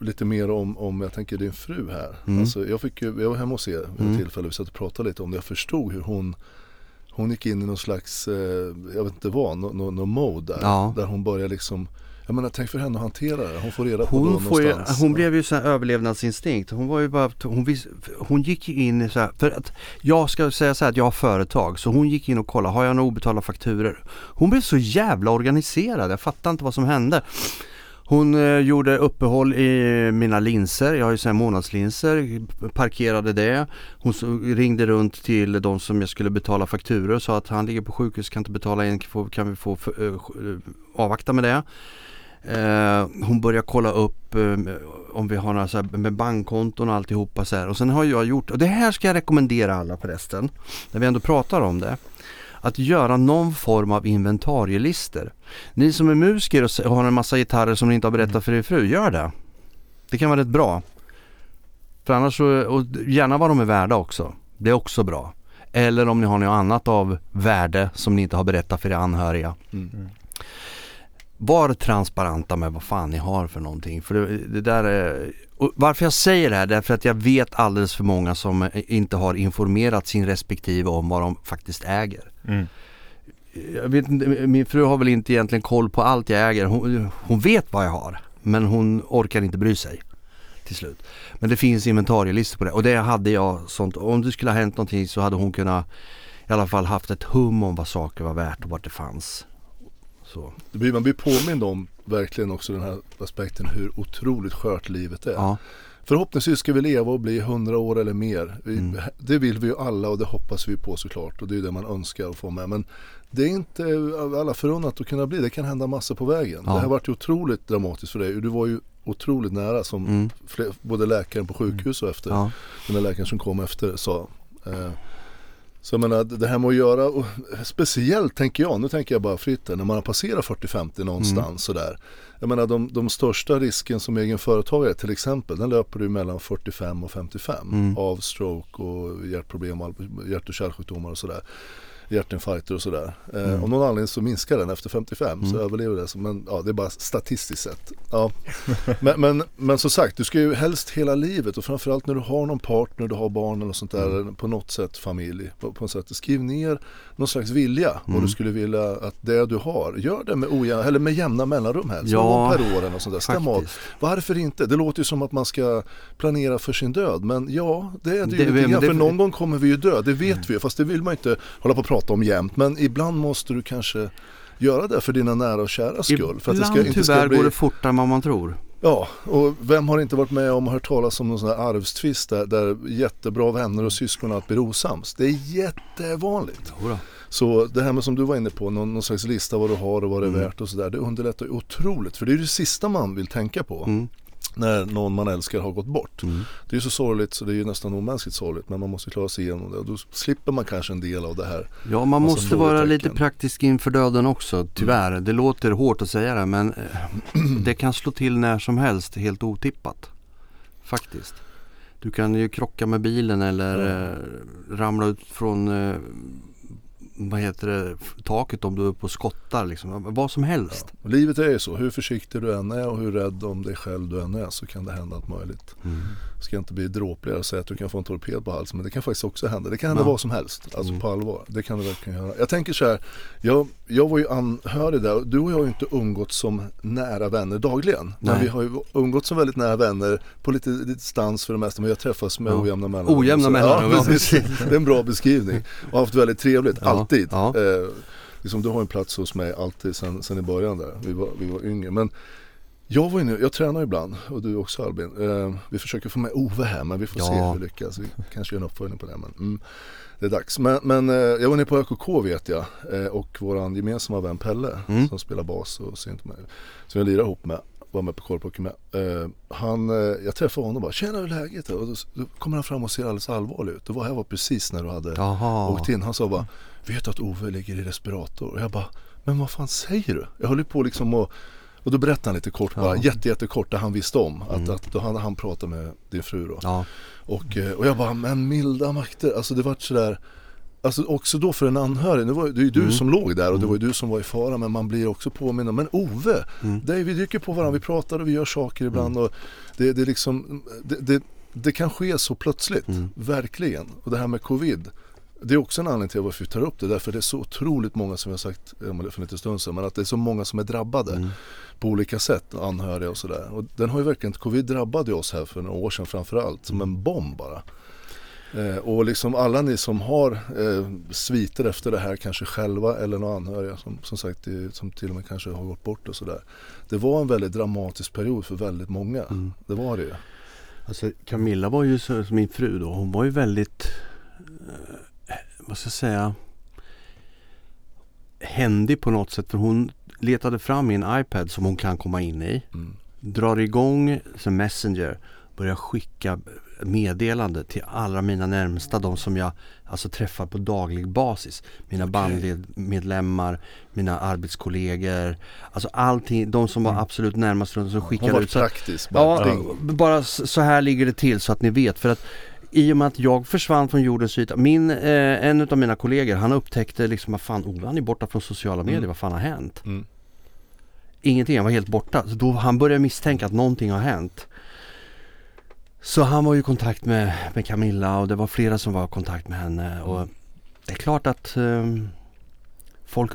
lite mer om, om jag tänker din fru här. Mm. Alltså, jag, fick jag var hemma hos er vid Mm. ett tillfälle, vi satt och pratade lite om det. Jag förstod hur hon hon gick in i någon slags, eh, jag vet inte vad, någon no, no mode där. Ja. Där hon börjar liksom, jag menar tänk för henne att hantera det. Hon får reda på Hon, då får ju, hon blev ju sån här överlevnadsinstinkt. Hon var ju bara, hon, vis, hon gick in i så här, för att jag ska säga så här att jag har företag. Så hon gick in och kollade, har jag några obetalda fakturer? Hon blev så jävla organiserad, jag fattar inte vad som hände. Hon eh, gjorde uppehåll i mina linser, jag har ju såna här månadslinser, parkerade det. Hon så, ringde runt till de som jag skulle betala fakturor och sa att han ligger på sjukhus, kan inte betala in, kan vi få för, eh, eh, avvakta med det. Eh, hon börjar kolla upp eh, om vi har några så här med bankkonton och alltihopa så här. Och sen har jag gjort, och det här ska jag rekommendera alla förresten, när vi ändå pratar om det. Att göra någon form av inventarielister. Ni som är musiker och har en massa gitarrer som ni inte har berättat för er fru, gör det. Det kan vara rätt bra. För annars så, och gärna vad de är värda också. Det är också bra. Eller om ni har något annat av värde som ni inte har berättat för era anhöriga. Mm. Var transparenta med vad fan ni har för någonting. För det, det där är, varför jag säger det här är för att jag vet alldeles för många som inte har informerat sin respektive om vad de faktiskt äger. Mm. Jag vet, inte, min fru har väl inte egentligen koll på allt jag äger. Hon, hon vet vad jag har. Men hon orkar inte bry sig till slut. Men det finns inventarielistor på det och det hade jag sånt. Om det skulle ha hänt någonting så hade hon kunnat i alla fall haft ett hum om vad saker var värt och vart det fanns. Så. Det blir, man blir påmind om verkligen också den här aspekten hur otroligt skört livet är. Ja. Förhoppningsvis ska vi leva och bli hundra år eller mer. Vi, Mm. Det vill vi ju alla och det hoppas vi på såklart och det är det man önskar att få med. Men det är inte alla förunnat att kunna bli. Det kan hända massor på vägen. Ja. Det har varit otroligt dramatiskt för dig. Du var ju otroligt nära som Mm. fler, både läkaren på sjukhus och efter. Ja. Den där läkaren som kom efter sa. Eh, så jag menar det här med att göra, och speciellt tänker jag, nu tänker jag bara fritt här, när man har passerat 40-50 någonstans Mm. sådär. Jag menar de, de största risken som egen företagare till exempel, den löper du mellan 45 och 55 Mm. av stroke och hjärtproblem, hjärt och kärlsjukdomar och sådär. Hjärtinfarkter och sådär. Eh, Mm. Om någon anledning så minskar den efter 55 så Mm. överlever det. Så- Men ja, det är bara statistiskt sett. Ja. men, men, men som sagt, du ska ju helst hela livet och framförallt när du har någon partner, du har barn eller sånt där, Mm. på något sätt familj. På, på något sätt. Skriv ner någon slags vilja Mm. du skulle vilja att det du har, gör det med, ojämna, eller med jämna mellanrum helst. Ja, per år eller sånt där. Stäm av. Varför inte? Det låter ju som att man ska planera för sin död. Men ja, det är det, Det- ju men grann. det- För någon gång kommer vi ju dö, det vet vi ju. Fast det vill man inte hålla på och prata om jämt. Men ibland måste du kanske göra det för dina nära och kära skull. För att det ska, Ibland inte tyvärr ska bli... går det fortare än vad man tror. Ja, och vem har inte varit med om och hört talas om någon sån här arvstvist där, där jättebra vänner och syskon att blir osams. Det är jättevanligt. Jodå. Så det här med som du var inne på, någon, någon slags lista vad du har och vad det är Mm. värt och sådär. Det underlättar ju otroligt. För det är det sista man vill tänka på Mm. När någon man älskar har gått bort. Mm. Det är ju så sorgligt så det är ju nästan omänskligt sorgligt men man måste klara sig igenom det och då slipper man kanske en del av det här. Ja, man Massa måste vara lite praktisk inför döden också, tyvärr. Det låter hårt att säga det, men eh, det kan slå till när som helst, helt otippat. Faktiskt. Du kan ju krocka med bilen eller eh, ramla ut från eh, vad heter det, taket om du är uppe och skottar liksom. Vad som helst. Och livet är ju så, hur försiktig du än är och hur rädd om dig själv du än är så kan det hända allt möjligt. Mm. Ska inte bli dråpligare och säga att du kan få en torped på halsen men det kan faktiskt också hända. Det kan hända Ja. vad som helst, alltså Mm. på allvar. Det kan det verkligen göra. Jag tänker så här, jag, jag var ju anhörig där och du och jag har ju inte umgått som nära vänner dagligen. Men Nej. vi har ju umgått som väldigt nära vänner på lite distans för det mesta men vi har träffats med Ja. ojämna mellanrum. Ojämna mellanrum, Ja, ja, precis. Det är en bra beskrivning. Och haft väldigt trevligt, Ja, alltid. ja. Eh, liksom, du har en plats hos mig alltid sen, sen i början där. Vi var, vi var yngre. Men jag var inne, jag tränar ibland och du också Albin. Eh, vi försöker få med Ove här men vi får se Ja. hur vi lyckas. Vi kanske gör en uppföljning på det. Men, mm, det är dags. Men, men eh, jag var inne på ÖKK vet jag eh, och våran gemensamma vän Pelle Mm. som spelar bas och synt med. Som jag lirar ihop med. Var med på korvpoker med. Eh, han, eh, jag träffade honom och bara “Tjena hur är läget?” och då, då kommer han fram och ser alldeles allvarlig ut. Det var här var precis när du hade Jaha. åkt in. Han sa bara Vet att Ove ligger i respirator? Och jag bara Men vad fan säger du? Jag höll ju på liksom och och då berättade han lite kort bara, Ja. jätte, jättekort det han visste om. Att, Mm. att då hade han pratat med din fru då. Ja. Och, eh, och jag bara, men milda makter. Alltså det var sådär Alltså också då för en anhörig, det var ju det är ju du Mm. som låg där och det Mm. var ju du som var i fara men man blir också påmind men Ove, Mm. är, vi dyker på varandra, vi pratar och vi gör saker ibland och det, det liksom, det, det, det kan ske så plötsligt, Mm. verkligen. Och det här med covid, det är också en anledning till varför vi tar upp det, därför det är så otroligt många som jag sagt för en liten stund sedan, men att det är så många som är drabbade Mm. på olika sätt, anhöriga och sådär. Och den har ju verkligen, covid drabbade oss här för några år sedan framförallt, som en bomb bara. Eh, och liksom alla ni som har eh, sviter efter det här, kanske själva eller några anhöriga som, som sagt som till och med kanske har gått bort och sådär. Det var en väldigt dramatisk period för väldigt många. Mm. Det var det ju. Alltså Camilla var ju min fru då, hon var ju väldigt, eh, vad ska jag säga, händig på något sätt. För hon letade fram min iPad som hon kan komma in i, Mm. drar igång som Messenger, börjar skicka meddelande till alla mina närmsta, de som jag alltså träffar på daglig basis. Mina bandmedlemmar, mina arbetskollegor, alltså allting, de som var Mm. absolut närmast runt som Hon var ut. Så, praktisk. Bara Ja, bara så här ligger det till så att ni vet. För att i och med att jag försvann från jordens yta. Min, eh, en av mina kollegor han upptäckte liksom vad fan Ove han är borta från sociala medier, Mm. vad fan har hänt? Mm. Ingenting, han var helt borta. Så då han började misstänka att någonting har hänt. Så han var ju i kontakt med, med Camilla och det var flera som var i kontakt med henne. Och det är klart att ehm, folk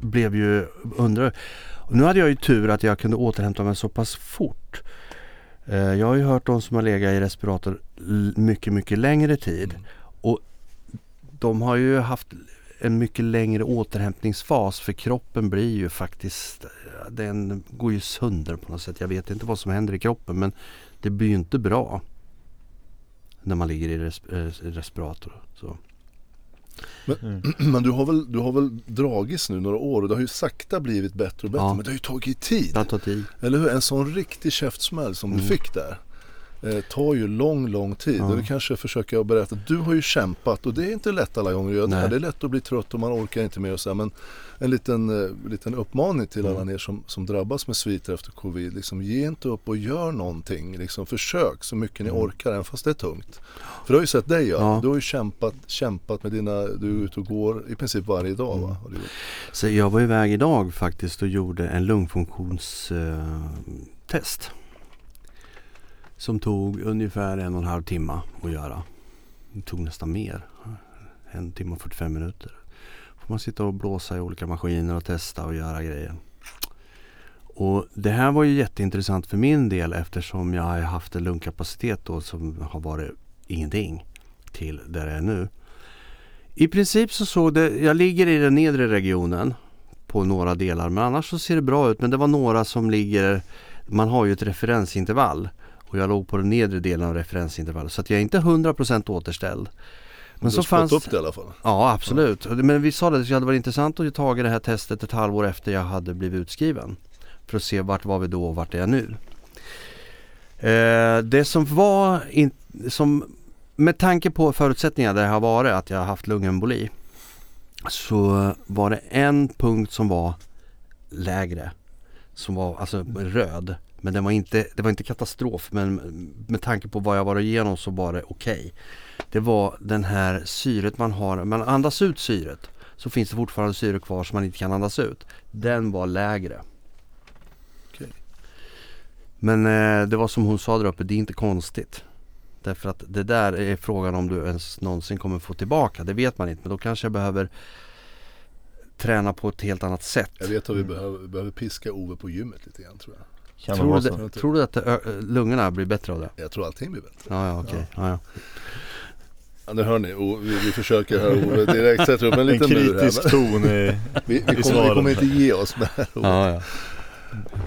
blev ju undrar. Och nu hade jag ju tur att jag kunde återhämta mig så pass fort. Eh, jag har ju hört de som har legat i respirator mycket, mycket längre tid. Mm. Och de har ju haft en mycket längre återhämtningsfas för kroppen blir ju faktiskt, den går ju sönder på något sätt. Jag vet inte vad som händer i kroppen men det blir ju inte bra när man ligger i eh, respirator. Så. Mm. Men du har, väl, du har väl dragits nu några år och det har ju sakta blivit bättre och bättre Ja. men det har ju tagit tid. Det har tagit tid. Eller hur? En sån riktig käftsmäll som du Mm. fick där eh, tar ju lång, lång tid. Ja. Och det kanske försöker jag berätta. Du har ju kämpat och det är inte lätt alla gånger att göra det. Nej. Det är lätt att bli trött och man orkar inte mer och så här. Men en liten, eh, liten uppmaning till alla Mm. er som, som drabbas med sviter efter covid. Liksom, ge inte upp och gör någonting. Liksom, försök så mycket ni Mm. orkar även fast det är tungt. För du har ju sett dig göra. Ja. Du har ju kämpat, kämpat med dina, du är ute och går i princip varje dag va? Mm. Gjort. Så jag var iväg idag faktiskt och gjorde en lungfunktionstest. test som tog ungefär en och en halv timme att göra. Det tog nästan mer. En timme och 45 minuter. Får man sitta och blåsa i olika maskiner och testa och göra grejer. Och det här var ju jätteintressant för min del eftersom jag har haft en lungkapacitet då som har varit ingenting till där jag är nu. I princip så såg det, jag ligger i den nedre regionen på några delar men annars så ser det bra ut men det var några som ligger, man har ju ett referensintervall och jag låg på den nedre delen av referensintervallet så att jag är inte 100% återställd. Men du så har spått fanns upp det i alla fall. Ja absolut. Men vi sa det att det hade varit intressant att ta det här testet ett halvår efter jag hade blivit utskriven. För att se vart var vi då och vart är jag nu. Eh, det som var, in, som, med tanke på förutsättningarna där jag har varit, att jag har haft lungemboli. Så var det en punkt som var lägre. Som var alltså röd. Men den var inte, det var inte katastrof men med tanke på vad jag var igenom så var det okej. Det var den här syret man har, man andas ut syret så finns det fortfarande syre kvar som man inte kan andas ut. Den var lägre. Okej. Men eh, det var som hon sa där uppe, det är inte konstigt. Därför att det där är frågan om du ens någonsin kommer få tillbaka. Det vet man inte men då kanske jag behöver träna på ett helt annat sätt. Jag vet att vi Mm. behöver, vi behöver piska Ove på gymmet lite grann tror jag. Kan det Tror du, så? det, tror du att det, lungorna blir bättre av det? Jag tror allting blir bättre. Ja, ja okej. Ja. Ja, Ja, nu hör ni, vi, vi försöker här Ove direkt sätta upp en En liten mur här. kritisk ton i, Vi, vi, i kommer, vi kommer inte ge oss med det här Ove. ja, ja.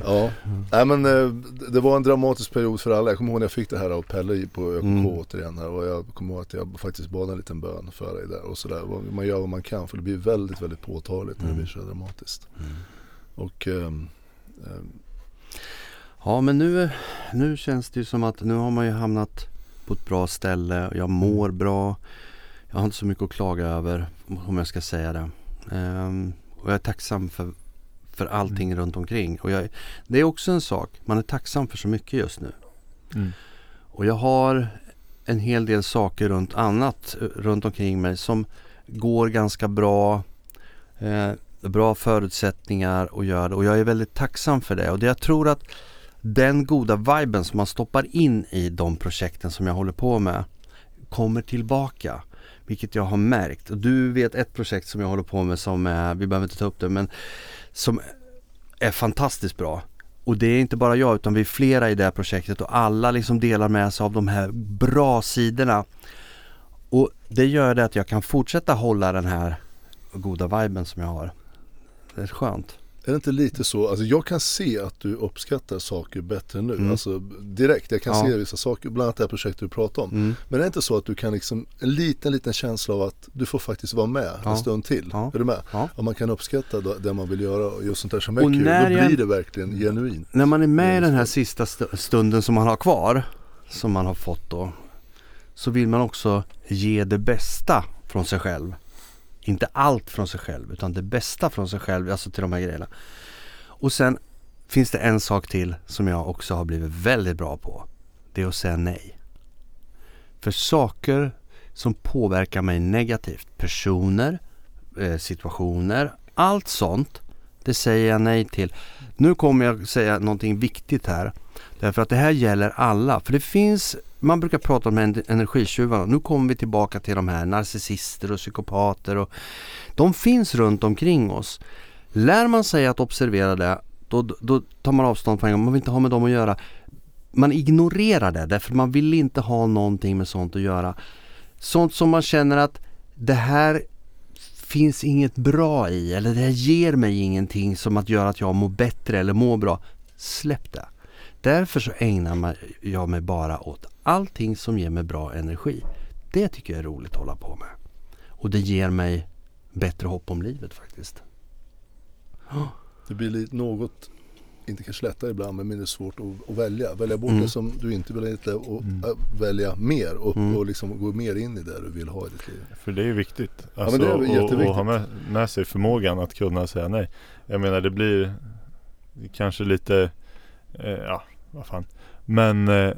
Ja, nej men eh, det var en dramatisk period för alla. Jag kommer ihåg när jag fick det här av Pelle på ÖKK Mm. återigen här och jag kommer ihåg att jag faktiskt bad en liten bön för dig där och sådär. Vad- Man gör vad man kan för det blir väldigt, väldigt påtagligt när det Mm. blir så dramatiskt. Mm. Och ehm, ehm, Ja men nu, nu känns det ju som att nu har man ju hamnat på ett bra ställe. Jag mår bra. Jag har inte så mycket att klaga över om jag ska säga det. Ehm, och jag är tacksam för, för allting runt omkring. Och jag, det är också en sak, man är tacksam för så mycket just nu. mm. Och jag har en hel del saker runt annat eh, runt omkring mig som går ganska bra. Eh, bra förutsättningar att göra det och jag är väldigt tacksam för det. Och det jag tror att den goda viben som man stoppar in i de projekten som jag håller på med kommer tillbaka. Vilket jag har märkt. Och du vet ett projekt som jag håller på med som är, vi behöver inte ta upp det, men som är fantastiskt bra. Och det är inte bara jag utan vi är flera i det här projektet och alla liksom delar med sig av de här bra sidorna. Och det gör det att jag kan fortsätta hålla den här goda viben som jag har. Det är skönt är det inte lite så, alltså jag kan se att du uppskattar saker bättre nu. Mm. Alltså direkt, jag kan Ja. se vissa saker, bland annat det här projektet du pratar om. Mm. Men det är inte så att du kan liksom, en liten, liten känsla av att du får faktiskt vara med Ja. en stund till. Ja. Är du med? Ja. Och man kan uppskatta då- det man vill göra och just sånt där som är Och kul. Då när jag- blir det verkligen genuint. När man är med i den här sista st- stunden som man har kvar, som man har fått då, så vill man också ge det bästa från sig själv. Inte allt från sig själv, utan det bästa från sig själv, alltså till de här grejerna. Och sen finns det en sak till som jag också har blivit väldigt bra på. Det är att säga nej. För saker som påverkar mig negativt, personer, eh, situationer, allt sånt, det säger jag nej till. Nu kommer jag säga någonting viktigt här. Därför att det här gäller alla. För det finns, man brukar prata om energitjuvarna. Nu kommer vi tillbaka till de här narcissister och psykopater. Och, de finns runt omkring oss. Lär man sig att observera det, då, då tar man avstånd från det. Man vill inte ha med dem att göra. Man ignorerar det därför man vill inte ha någonting med sånt att göra. Sånt som man känner att det här finns inget bra i eller det här ger mig ingenting som att göra att jag mår bättre eller mår bra. Släpp det. Därför så ägnar jag mig bara åt allting som ger mig bra energi. Det tycker jag är roligt att hålla på med. Och det ger mig bättre hopp om livet faktiskt. Det blir lite något, inte kanske lättare ibland, men mindre svårt att, att välja. Välja bort Mm. det som du inte vill ha och Mm. äh, välja mer och, Mm. och liksom gå mer in i det du vill ha i ditt liv. För det är ju viktigt. men Alltså, det är och, jätteviktigt. och ha med, med sig förmågan att kunna säga nej. Jag menar det blir kanske lite, eh, ja vad fan. Men eh,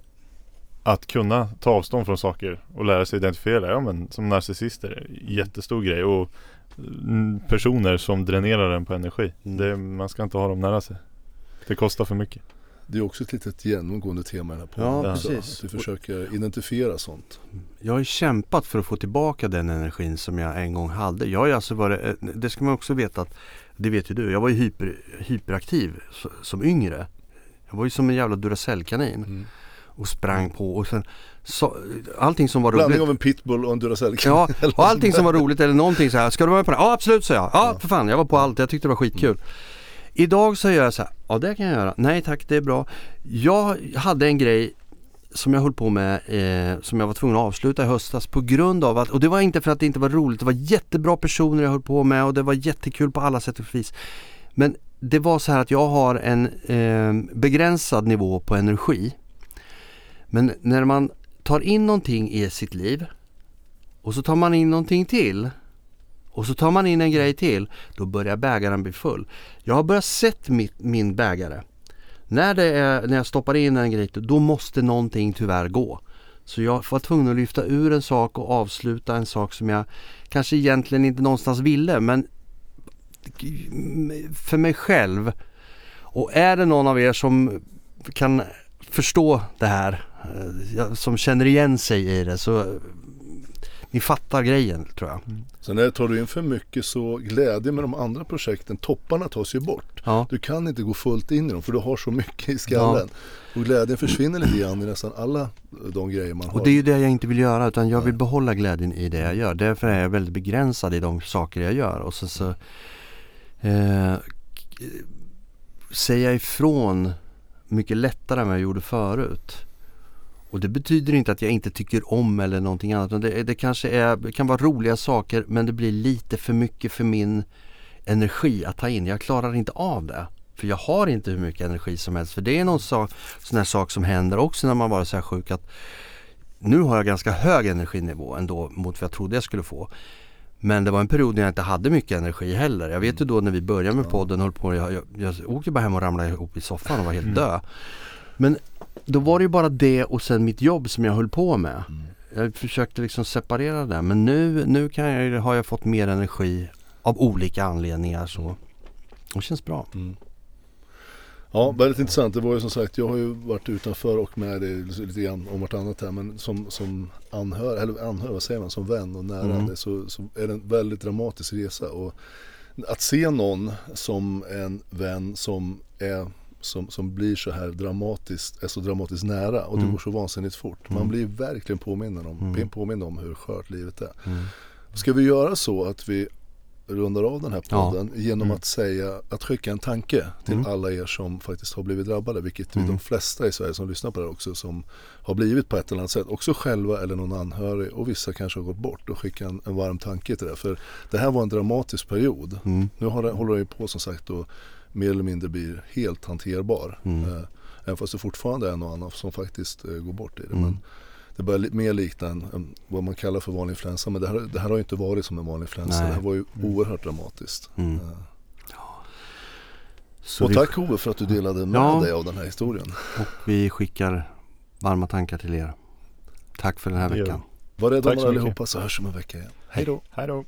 att kunna ta avstånd från saker och lära sig identifiera, ja men som narcissister, jättestor grej. Och mm, personer som dränerar en på energi. Mm. Det, man ska inte ha dem nära sig. Det kostar för mycket. Det är också ett litet genomgående tema i den här podden. Ja, precis. Att vi försöker identifiera sånt. Jag har kämpat för att få tillbaka den energin som jag en gång hade. Jag har alltså varit, eh, det ska man också veta att, det vet ju du, jag var ju hyper, hyperaktiv som yngre. Jag var ju som en jävla Duracell-kanin Mm. Och sprang på och sen så, allting som var Blandning roligt. av en pitbull och en Duracell. Ja, och allting som var roligt eller någonting så här, ska du vara med på det? Ja absolut sa jag. Ja för fan, jag var på allt, jag tyckte det var skitkul. Idag så gör jag så här, ja det kan jag göra. Nej tack, det är bra. Jag hade en grej som jag höll på med, eh, som jag var tvungen att avsluta i höstas på grund av att, och det var inte för att det inte var roligt, det var jättebra personer jag höll på med och det var jättekul på alla sätt och vis. Men det var så här att jag har en eh, begränsad nivå på energi. Men när man tar in någonting i sitt liv och så tar man in någonting till och så tar man in en grej till, då börjar bägaren bli full. Jag har börjat sett mitt, min bägare. När, det är, när jag stoppar in en grej, då måste någonting tyvärr gå. Så jag var tvungen att lyfta ur en sak och avsluta en sak som jag kanske egentligen inte någonstans ville men för mig själv. Och är det någon av er som kan förstå det här, eh, ja, som känner igen sig i det så eh, ni fattar grejen tror jag. Sen när tar du in för mycket så glädje med de andra projekten, topparna tas ju bort. Ja. Du kan inte gå fullt in i dem för du har så mycket i skallen. Och glädjen försvinner lite grann i nästan alla de grejer man har. Och det är ju det jag inte vill göra utan jag vill behålla glädjen i det jag gör. Därför är jag väldigt begränsad i de saker jag gör. Och sen så eh, k- säger jag ifrån mycket lättare än vad jag gjorde förut. Och det betyder inte att jag inte tycker om eller någonting annat. Det, det kanske är, det kan vara roliga saker men det blir lite för mycket för min energi att ta in. Jag klarar inte av det. För jag har inte hur mycket energi som helst. För det är någon sak, sån här sak som händer också när man varit så här sjuk att nu har jag ganska hög energinivå ändå mot vad jag trodde jag skulle få. Men det var en period när jag inte hade mycket energi heller. Jag vet ju då när vi började med podden, höll på, jag, jag, jag åkte bara hem och ramlade ihop i soffan och var helt död. Men då var det ju bara det och sen mitt jobb som jag höll på med. Jag försökte liksom separera det. Men nu, nu kan jag, har jag fått mer energi av olika anledningar så. Det känns bra. Mm. Ja, väldigt intressant. Det var ju som sagt, jag har ju varit utanför och med det lite grann om vartannat här. Men som, som anhör, eller anhör, vad säger man, som vän och nära Mm. så, så är det en väldigt dramatisk resa. Och att se någon som en vän som är som, som blir så här dramatiskt, är så dramatiskt nära och det Mm. går så vansinnigt fort. Man Mm. blir verkligen påmind om, Mm. påmind om hur skört livet är. Mm. Ska vi göra så att vi rundar av den här Ja. podden genom Mm. att säga, att skicka en tanke till Mm. alla er som faktiskt har blivit drabbade, vilket Mm. de flesta i Sverige som lyssnar på det här också som har blivit på ett eller annat sätt, också själva eller någon anhörig och vissa kanske har gått bort och skicka en, en varm tanke till det. För det här var en dramatisk period. Mm. Nu har håller det ju på som sagt och mer eller mindre blir helt hanterbar. Mm. Eh, även fast det fortfarande är någon annan som faktiskt eh, går bort i det. Mm. Men det börjar mer likna en, vad man kallar för vanlig influensa. Men det här, det här har ju inte varit som en vanlig influensa. Nej. Det här var ju oerhört dramatiskt. Mm. Eh, Så och vi, tack Ove för att du delade med Ja. dig av den här historien. och vi skickar varma tankar till er. Tack för den här veckan. Var rädda om allihopa så hörs vi om en vecka igen. Hej då! Hej då!